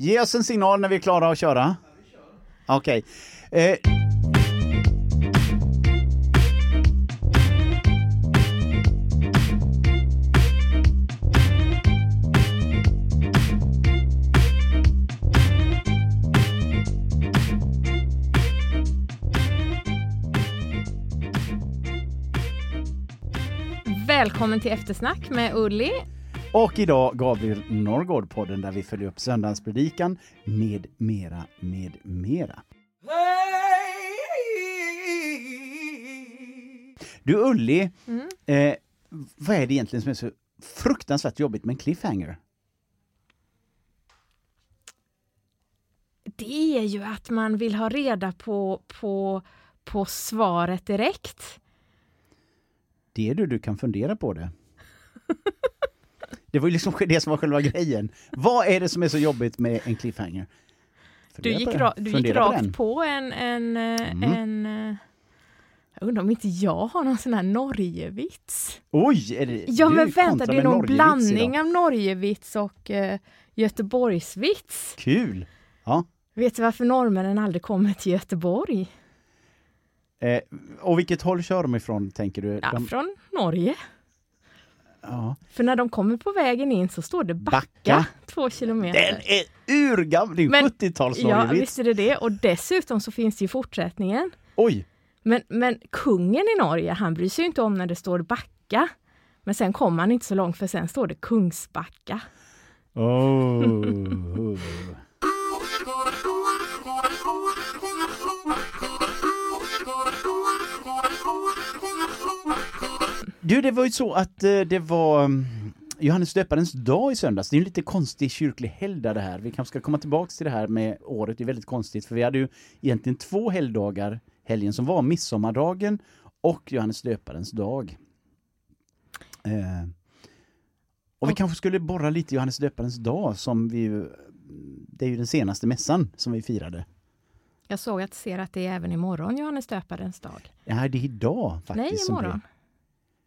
Ge oss en signal när vi är klara att köra. Okej. Eh, Välkommen till eftersnack med Ulli och idag Gabriel Norrgård podden där vi följer upp söndagspredikan med mera, med mera. Du Ulli, Mm. eh, vad är det egentligen som är så fruktansvärt jobbigt med en cliffhanger? Det är ju att man vill ha reda på, på, på svaret direkt. Det är du, du kan fundera på det. Det var ju liksom det som var själva grejen. Vad är det som är så jobbigt med en cliffhanger? Du Fundera gick, på ra, du gick på rakt den. på en... en, eh, Mm. en eh, jag undrar om inte jag har någon sån här Norgevits? Oj! Är det, Ja du men vänta, det är någon blandning idag. av Norgevits och uh, Göteborgsvits. Kul! Ja. Vet du varför norrmännen aldrig kommer till Göteborg? Eh, och vilket håll kör de ifrån, tänker du? Ja, De, från Norge. Ja. För när de kommer på vägen in så står det backa, Backa. två kilometer. Den är urgammal! Det är Men- 70-tals Ja, visst är det det. Och dessutom så finns det ju fortsättningen. Oj! Men, men kungen i Norge, han bryr sig inte om när det står backa. Men sen kommer han inte så långt för sen står det Kungsbacka. Oh. Du, det var ju så att eh, det var mm, Johannes döparens dag i söndags. Det är en lite konstig kyrklig helgdag det här. Vi kanske ska komma tillbaks till det här med året. Det är väldigt konstigt för vi hade ju egentligen två helgdagar helgen som var midsommardagen och Johannes döparens dag. Eh, och vi kanske skulle borra lite Johannes döparens dag som vi ju, det är ju den senaste mässan som vi firade. Jag såg att ser att det är även imorgon Johannes döparens dag. Ja, det är idag faktiskt. Nej, som det imorgon.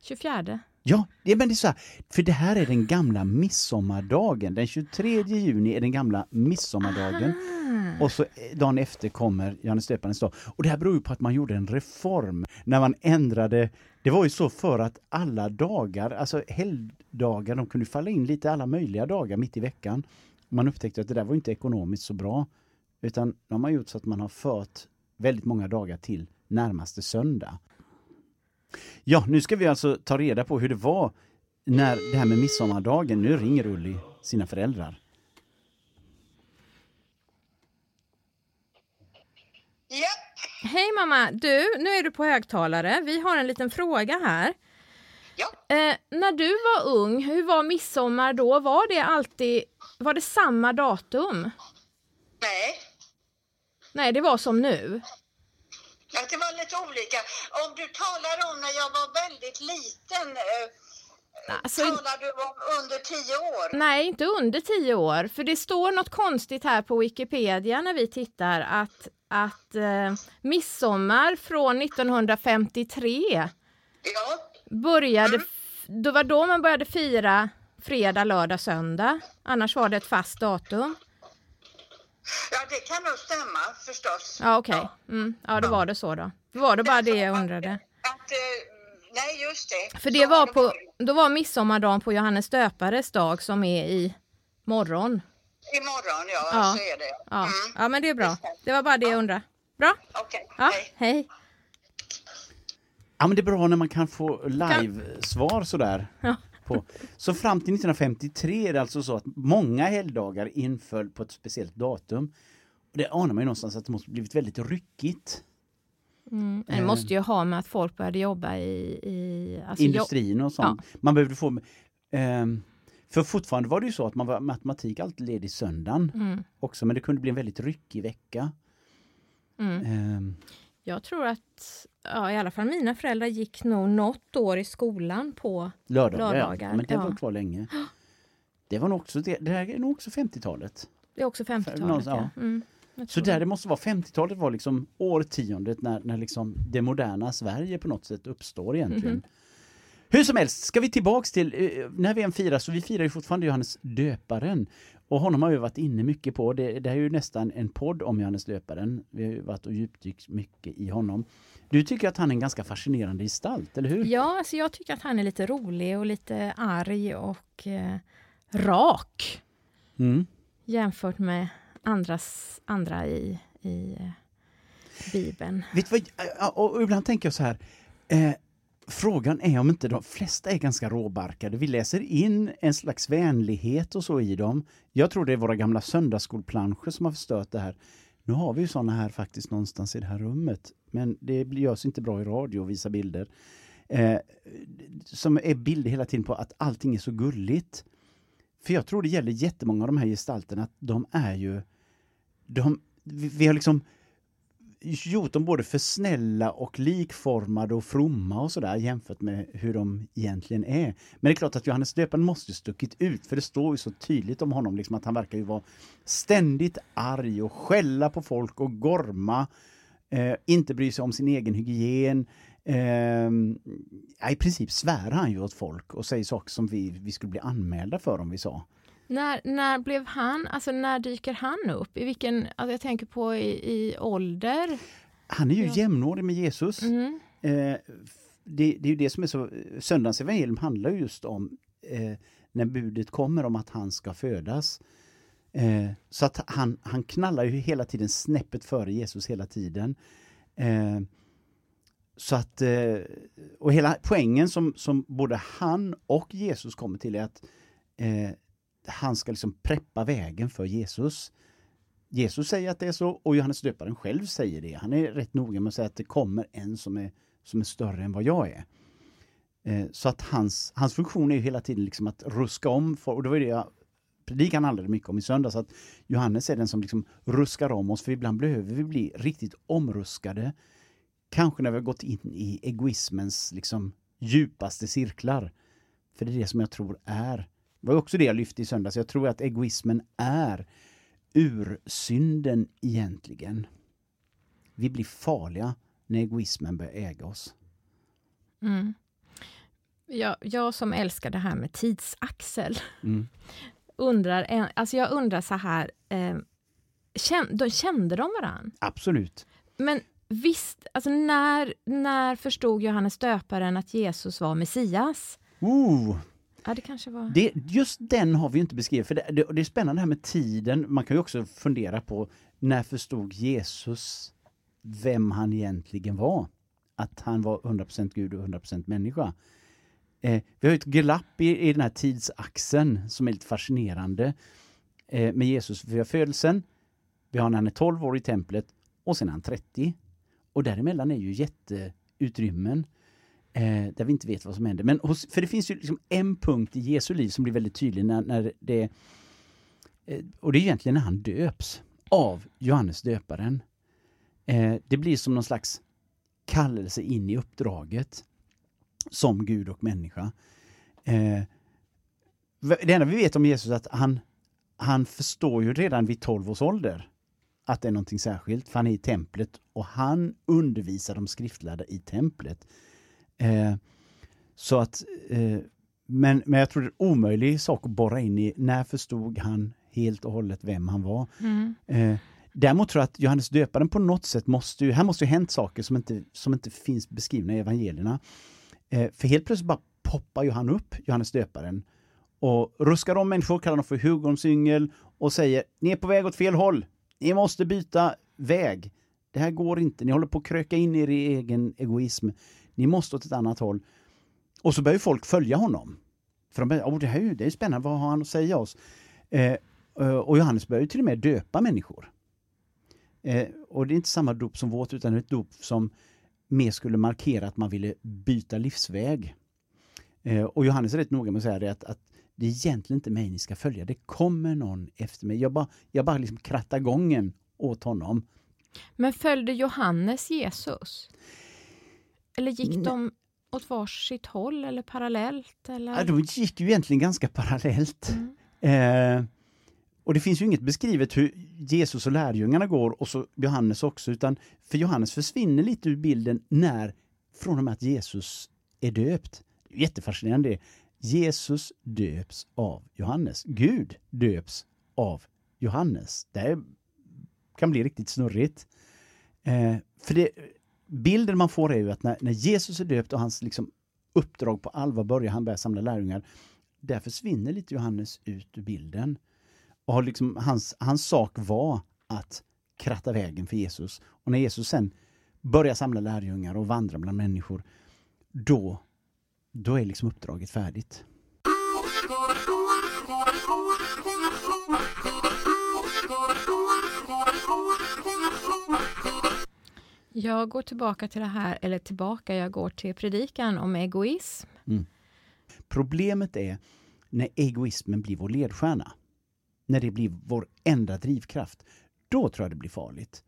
24. Ja, det, men det är så här, för det här är den gamla midsommardagen. Den 23 juni är den gamla midsommardagen. Ah. Och så eh, dagen efter kommer Johannes döparens dag. Och det här beror ju på att man gjorde en reform när man ändrade, det var ju så för att alla dagar, alltså helgdagar, de kunde falla in lite alla möjliga dagar mitt i veckan. Man upptäckte att det där var inte ekonomiskt så bra. Utan de har gjort så att man har fört väldigt många dagar till närmaste söndag. Ja, nu ska vi alltså ta reda på hur det var när det här med midsommardagen, nu ringer Ulli sina föräldrar. Ja, Hej mamma! Du, nu är du på högtalare. Vi har en liten fråga här. Ja. Eh, när du var ung, hur var midsommar då? Var det alltid var det samma datum? nej. Nej, det var som nu. Ja, det var lite olika. Om du talar om när jag var väldigt liten, eh, Alltså, talar du om under tio år? nej, inte under tio år. För det står något konstigt här på Wikipedia när vi tittar att, att eh, midsommar från 1953 Ja, började, f- det var då man började fira fredag, lördag, söndag. Annars var det ett fast datum. Ja, det kan nog stämma förstås. Ja, okej. Mm. Ja, då var det så då. Då var det bara det jag undrade. Att, eh, nej, just det. För Så det var har det på, då var midsommardagen på Johannes döpares dag som är i morgon. Imorgon, ja, Ja. så är det. Ja, Mm. ja men det är bra. Det var bara det jag undrade. Bra. Okej, Ja, hej. hej. Ja men det är bra när man kan få live-svar sådär. Ja. På. Så fram till 1953 är det alltså så att många helgdagar inföll på ett speciellt datum. Och det anar man ju någonstans att det måste blivit väldigt ryckigt. Mm. Det måste ju ha med att folk började jobba i... i alltså Industrin och sånt. Man behövde få... ehm, för fortfarande var det ju så att man var matematik alltid ledig söndagen mm. också men det kunde bli en väldigt ryckig vecka. Mm. Ehm, Jag tror att ja, i alla fall mina föräldrar gick nog något år i skolan på... lördagar, Lördagar. Men det ja. var kvar länge. Det var nog också, det, det här är nog också 50-talet. Det är också 50-talet. Någonstans, Ja. Mm, Så där det. måste vara 50-talet var liksom årtiondet när, när liksom det moderna Sverige på något sätt uppstår egentligen. Mhm. Hur som helst, ska vi tillbaks till eh, när vi än firar, så vi firar ju fortfarande Johannes döparen. Och honom har vi varit inne mycket på. Det, det är ju nästan en podd om Johannes döparen. Vi har ju varit och djupdykt mycket i honom. Du tycker att han är en ganska fascinerande gestalt, eller hur? Ja, alltså jag tycker att han är lite rolig och lite arg och eh, rak Mm. jämfört med andras, andra i, i eh, Bibeln. Vet vad, och ibland tänker jag så här. Eh, frågan är om inte de flesta är ganska råbarkade. Vi läser in en slags vänlighet och så i dem. Jag tror det är våra gamla söndagsskolplanscher som har förstört det här. Nu har vi ju sådana här faktiskt någonstans i det här rummet. Men det görs inte bra i radio att visa bilder. Eh, som är bilder hela tiden på att allting är så gulligt. För jag tror det gäller jättemånga av de här gestalterna att de är ju... De, vi, vi har liksom gjort dem både för snälla och likformade och fromma och sådär jämfört med hur de egentligen är. Men det är klart att Johannes döparen måste stuckit ut för det står ju så tydligt om honom liksom att han verkar ju vara ständigt arg och skälla på folk och gorma. Eh, inte bry sig om sin egen hygien. Eh, I princip svär han ju åt folk och säger saker som vi, vi skulle bli anmälda för om vi sa. När, när blev han, alltså när dyker han upp? I vilken, alltså jag tänker på i, i ålder? Han är ju Ja. jämnårig med Jesus. Mm. Eh, det, det är ju det som är så, söndagens evangelium handlar ju just om eh, när budet kommer om att han ska födas. Eh, så att han, han knallar ju hela tiden snäppet före Jesus hela tiden. Eh, så att, eh, och hela poängen som, som både han och Jesus kommer till är att eh, han ska liksom preppa vägen för Jesus. Jesus säger att det är så och Johannes döparen själv säger det. Han är rätt noga med att säga att det kommer en som är, som är större än vad jag är. Eh, så att hans, hans funktion är ju hela tiden liksom att ruska om, för, och det var ju det jag predikan handlade mycket om i söndags, att Johannes är den som liksom ruskar om oss, för ibland behöver vi bli riktigt omruskade. Kanske när vi har gått in i egoismens liksom djupaste cirklar. För det är det som jag tror är, det var också det jag lyfte i söndags, jag tror att egoismen är ursynden egentligen. Vi blir farliga när egoismen börjar äga oss. Mm. Jag, jag som älskar det här med tidsaxel Mm. undrar, alltså jag undrar så här, eh, kände de varann? Absolut. Men visst, alltså när, när förstod Johannes döparen att Jesus var Messias? Ooh, Ja, det kanske var... det, just den har vi inte beskrivit. För det, det, det är spännande det här med tiden. Man kan ju också fundera på när förstod Jesus vem han egentligen var? Att han var 100% Gud och 100% människa. Eh, vi har ett glapp i, i den här tidsaxeln som är lite fascinerande eh, med Jesus. Vi har födelsen, vi har när han är 12 år i templet och sen är han 30. Och däremellan är ju jätteutrymmen eh, där vi inte vet vad som händer. Men hos, för det finns ju liksom en punkt i Jesu liv som blir väldigt tydlig när, när det eh, och det är egentligen när han döps av Johannes döparen. Eh, det blir som någon slags kallelse in i uppdraget som Gud och människa. Eh, det enda vi vet om Jesus är att han, han förstår ju redan vid 12 års ålder att det är någonting särskilt, för han är i templet och han undervisar de skriftlärda i templet. Eh, så att, eh, men, men jag tror det är en omöjlig sak att borra in i. När förstod han helt och hållet vem han var? Mm. Eh, däremot tror jag att Johannes döparen på något sätt måste ju, här måste ju hänt saker som inte, som inte finns beskrivna i evangelierna. Eh, för helt plötsligt bara poppar ju han upp, Johannes döparen, och ruskar om människor, kallar dem för hugormsyngel och säger ni är på väg åt fel håll. Ni måste byta väg. Det här går inte. Ni håller på att kröka in er i egen egoism. Ni måste åt ett annat håll. Och så börjar folk följa honom. För de börjar, oh, det här är ju det är spännande, vad har han att säga oss? Eh, eh, och Johannes börjar ju till och med döpa människor. Eh, och det är inte samma dop som vårt, utan ett dop som mer skulle markera att man ville byta livsväg. Eh, och Johannes är rätt noga med att säga det att, att det är egentligen inte mig ni ska följa, det kommer någon efter mig. Jag bara, jag bara liksom krattar gången åt honom. Men följde Johannes Jesus? Eller gick Nej. de åt varsitt håll eller parallellt? Eller? Ja, de gick ju egentligen ganska parallellt. Mm. Eh, och det finns ju inget beskrivet hur Jesus och lärjungarna går och så Johannes också, utan för Johannes försvinner lite ur bilden när, från och med att Jesus är döpt. Jättefascinerande. Jesus döps av Johannes. Gud döps av Johannes. Det kan bli riktigt snurrigt. Eh, för det, bilden man får är ju att när, när Jesus är döpt och hans liksom, uppdrag på allvar börjar, han börjar samla lärjungar, där försvinner lite Johannes ut ur bilden. Och har liksom, hans, hans sak var att kratta vägen för Jesus. Och när Jesus sen börjar samla lärjungar och vandra bland människor, då, då är liksom uppdraget färdigt. Jag går tillbaka till det här, eller tillbaka, jag går till predikan om egoism. Mm. Problemet är när egoismen blir vår ledstjärna. När det blir vår enda drivkraft. Då tror jag det blir farligt.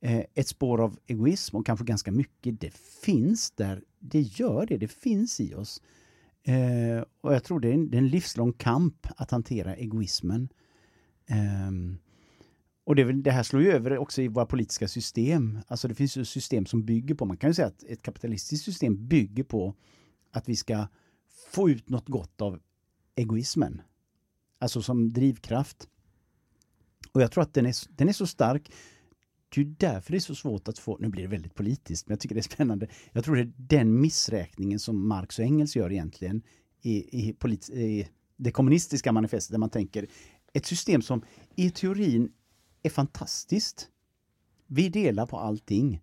Eh, ett spår av egoism och kanske ganska mycket, det finns där. Det gör det, det finns i oss. Eh, och jag tror det är, en, det är en livslång kamp att hantera egoismen. Um, och det, det, här slår ju över också i våra politiska system. Alltså det finns ju system som bygger på, man kan ju säga att ett kapitalistiskt system bygger på att vi ska få ut något gott av egoismen. Alltså som drivkraft. Och jag tror att den är, den är så stark. Det är därför det är så svårt att få, nu blir det väldigt politiskt, men jag tycker det är spännande. Jag tror det är den missräkningen som Marx och Engels gör egentligen i, i, polit, i det kommunistiska manifestet där man tänker ett system som i teorin är fantastiskt. Vi delar på allting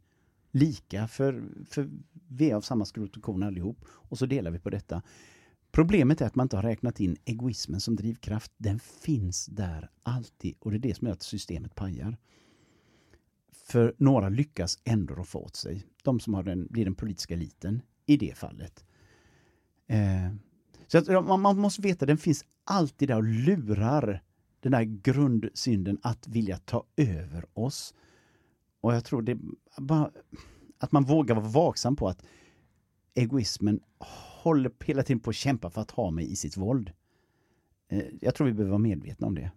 lika för, för vi är av samma skrot och korn allihop och så delar vi på detta. Problemet är att man inte har räknat in egoismen som drivkraft. Den finns där alltid och det är det som gör att systemet pajar. För några lyckas ändå roffa åt sig. De som har den, blir den politiska eliten i det fallet. Eh, så att man, man måste veta den finns alltid där och lurar den där grundsynden att vilja ta över oss. Och jag tror det bara att man vågar vara vaksam på att egoismen håller hela tiden på att kämpa för att ha mig i sitt våld. Eh, jag tror vi behöver vara medvetna om det.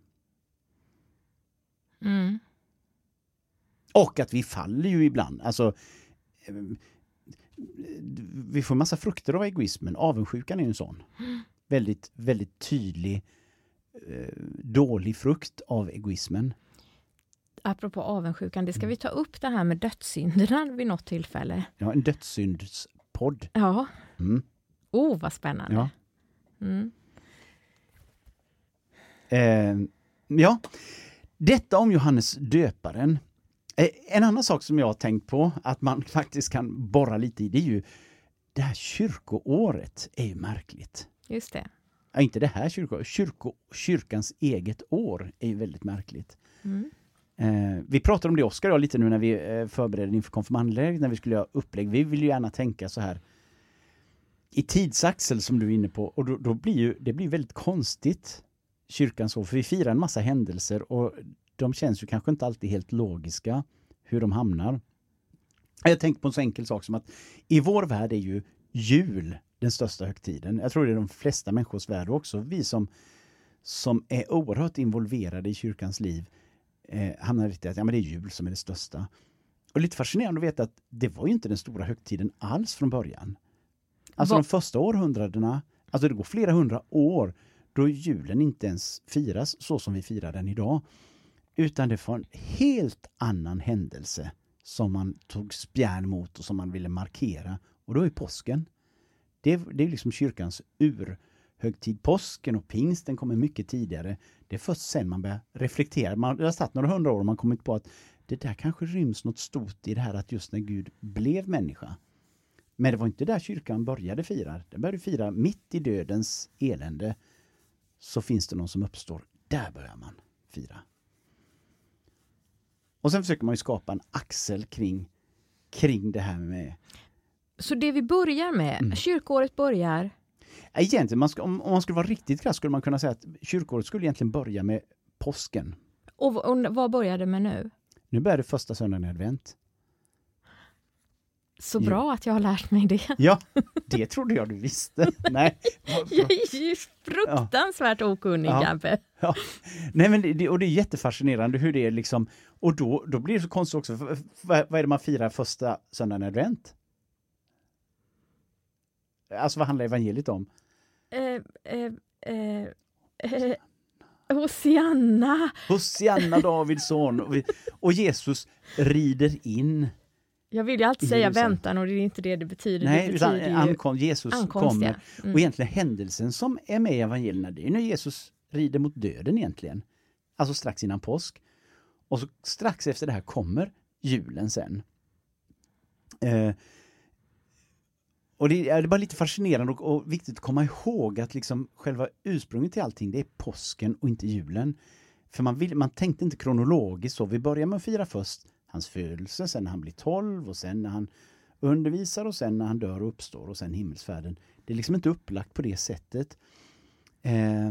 Mm. Och att vi faller ju ibland. Alltså, eh, vi får massa frukter av egoismen. Avundsjukan är ju en sån. Mm. Väldigt, väldigt tydlig dålig frukt av egoismen. Apropå avundsjukan, det ska vi ta upp det här med dödssynderna vid något tillfälle. Ja, en dödssyndspodd. Ja. Mm. Oh, vad spännande. Ja. Mm. Eh, ja, detta om Johannes döparen. Eh, en annan sak som jag har tänkt på att man faktiskt kan borra lite i, det är ju det här kyrkoåret är ju märkligt. Just det. Ja, inte det här kyrko, kyrko, kyrkans eget år är ju väldigt märkligt. Mm. Eh, vi pratade om det Oskar och jag lite nu när vi eh, förberedde inför konfirmandlägret när vi skulle göra upplägg. Vi vill ju gärna tänka så här i tidsaxel som du är inne på och då, då blir ju, det blir väldigt konstigt kyrkans år för vi firar en massa händelser och de känns ju kanske inte alltid helt logiska hur de hamnar. Jag tänkte på en så enkel sak som att i vår värld är ju jul den största högtiden. Jag tror det är de flesta människors värld också. Vi som, som är oerhört involverade i kyrkans liv eh, hamnar i att ja, men det är jul som är det största. Och lite fascinerande att veta att det var ju inte den stora högtiden alls från början. Alltså Va? de första århundradena, alltså det går flera hundra år då julen inte ens firas så som vi firar den idag. Utan det var en helt annan händelse som man tog spjärn mot och som man ville markera. Och då är påsken. Det, det är liksom kyrkans urhögtid. Påsken och pingsten kommer mycket tidigare. Det är först sen man börjar reflektera. Man har satt några hundra år och man kommit på att det där kanske ryms något stort i det här att just när Gud blev människa. Men det var inte där kyrkan började fira. Den började fira mitt i dödens elände. Så finns det någon som uppstår. Där börjar man fira. Och sen försöker man ju skapa en axel kring, kring det här med så det vi börjar med, mm. kyrkåret börjar? Egentligen, man ska, om, om man skulle vara riktigt krass skulle man kunna säga att kyrkåret skulle egentligen börja med påsken. Och, och vad börjar det med nu? Nu börjar det första söndagen i advent. Så bra jo. att jag har lärt mig det. Ja, det trodde jag du visste. Nej. jag är ju fruktansvärt ja. okunnig, ja. Ja. Nej, men det, och det är jättefascinerande hur det är liksom, och då, då blir det så konstigt också, vad är det man firar första söndagen i advent? Alltså vad handlar evangeliet om? Eh, eh, eh, eh, Hosianna! Hosianna Davids son. Och, Jesus rider in. Jag vill ju alltid säga Jerusalem. väntan och det är inte det det betyder. Nej, det utan betyder ju ankom, Jesus ankomst, kommer. ja. Mm. Och egentligen händelsen som är med i evangelierna, det är när Jesus rider mot döden egentligen. Alltså strax innan påsk. Och så strax efter det här kommer julen sen. Eh, och det är, det är bara lite fascinerande och, och viktigt att komma ihåg att liksom själva ursprunget till allting det är påsken och inte julen. För man, vill, man tänkte inte kronologiskt så. Vi börjar med att fira först hans födelse, sen när han blir 12 och sen när han undervisar och sen när han dör och uppstår och sen himmelsfärden. Det är liksom inte upplagt på det sättet. Eh,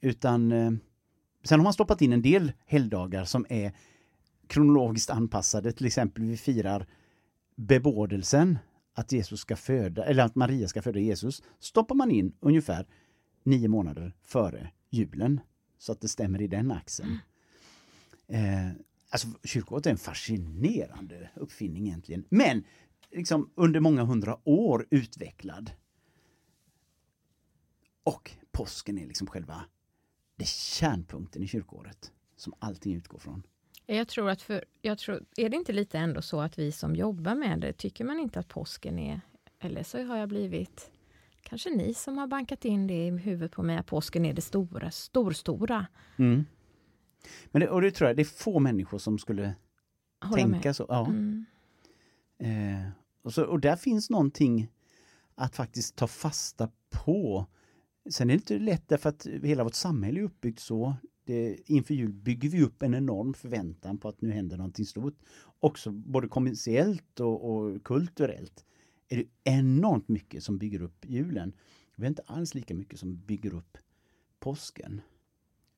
utan eh, sen har man stoppat in en del helgdagar som är kronologiskt anpassade. Till exempel vi firar bebådelsen att Jesus ska föda, eller att Maria ska föda Jesus, stoppar man in ungefär nio månader före julen. Så att det stämmer i den axeln. Eh, alltså kyrkoåret är en fascinerande uppfinning egentligen. Men liksom under många hundra år utvecklad. Och påsken är liksom själva det kärnpunkten i kyrkoåret som allting utgår från. Jag tror att för, jag tror, är det inte lite ändå så att vi som jobbar med det, tycker man inte att påsken är, eller så har jag blivit, kanske ni som har bankat in det i huvudet på mig, att påsken är det stora, storstora. Mm. Men det, och det tror jag, det är få människor som skulle Hålla tänka med. så. Ja. Mm. Eh, och, så, och där finns någonting att faktiskt ta fasta på. Sen är det inte lätt därför att hela vårt samhälle är uppbyggt så. Det, inför jul bygger vi upp en enorm förväntan på att nu händer någonting stort. Också både kommersiellt och, och kulturellt är det enormt mycket som bygger upp julen. Vi har inte alls lika mycket som bygger upp påsken.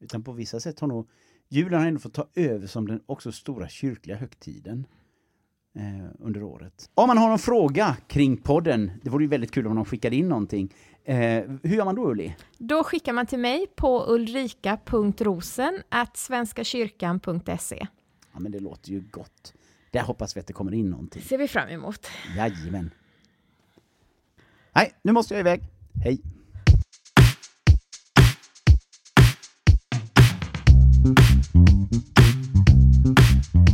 Utan på vissa sätt har nog julen har ändå fått ta över som den också stora kyrkliga högtiden eh, under året. Om man har någon fråga kring podden, det vore ju väldigt kul om någon skickade in någonting. Eh, hur gör man då Ulli? Då skickar man till mig på ulrika.rosen svenskakyrkan.se. Ja men det låter ju gott. Där hoppas vi att det kommer in någonting. ser vi fram emot. Jajamän. Nej, nu måste jag iväg. Hej! Thank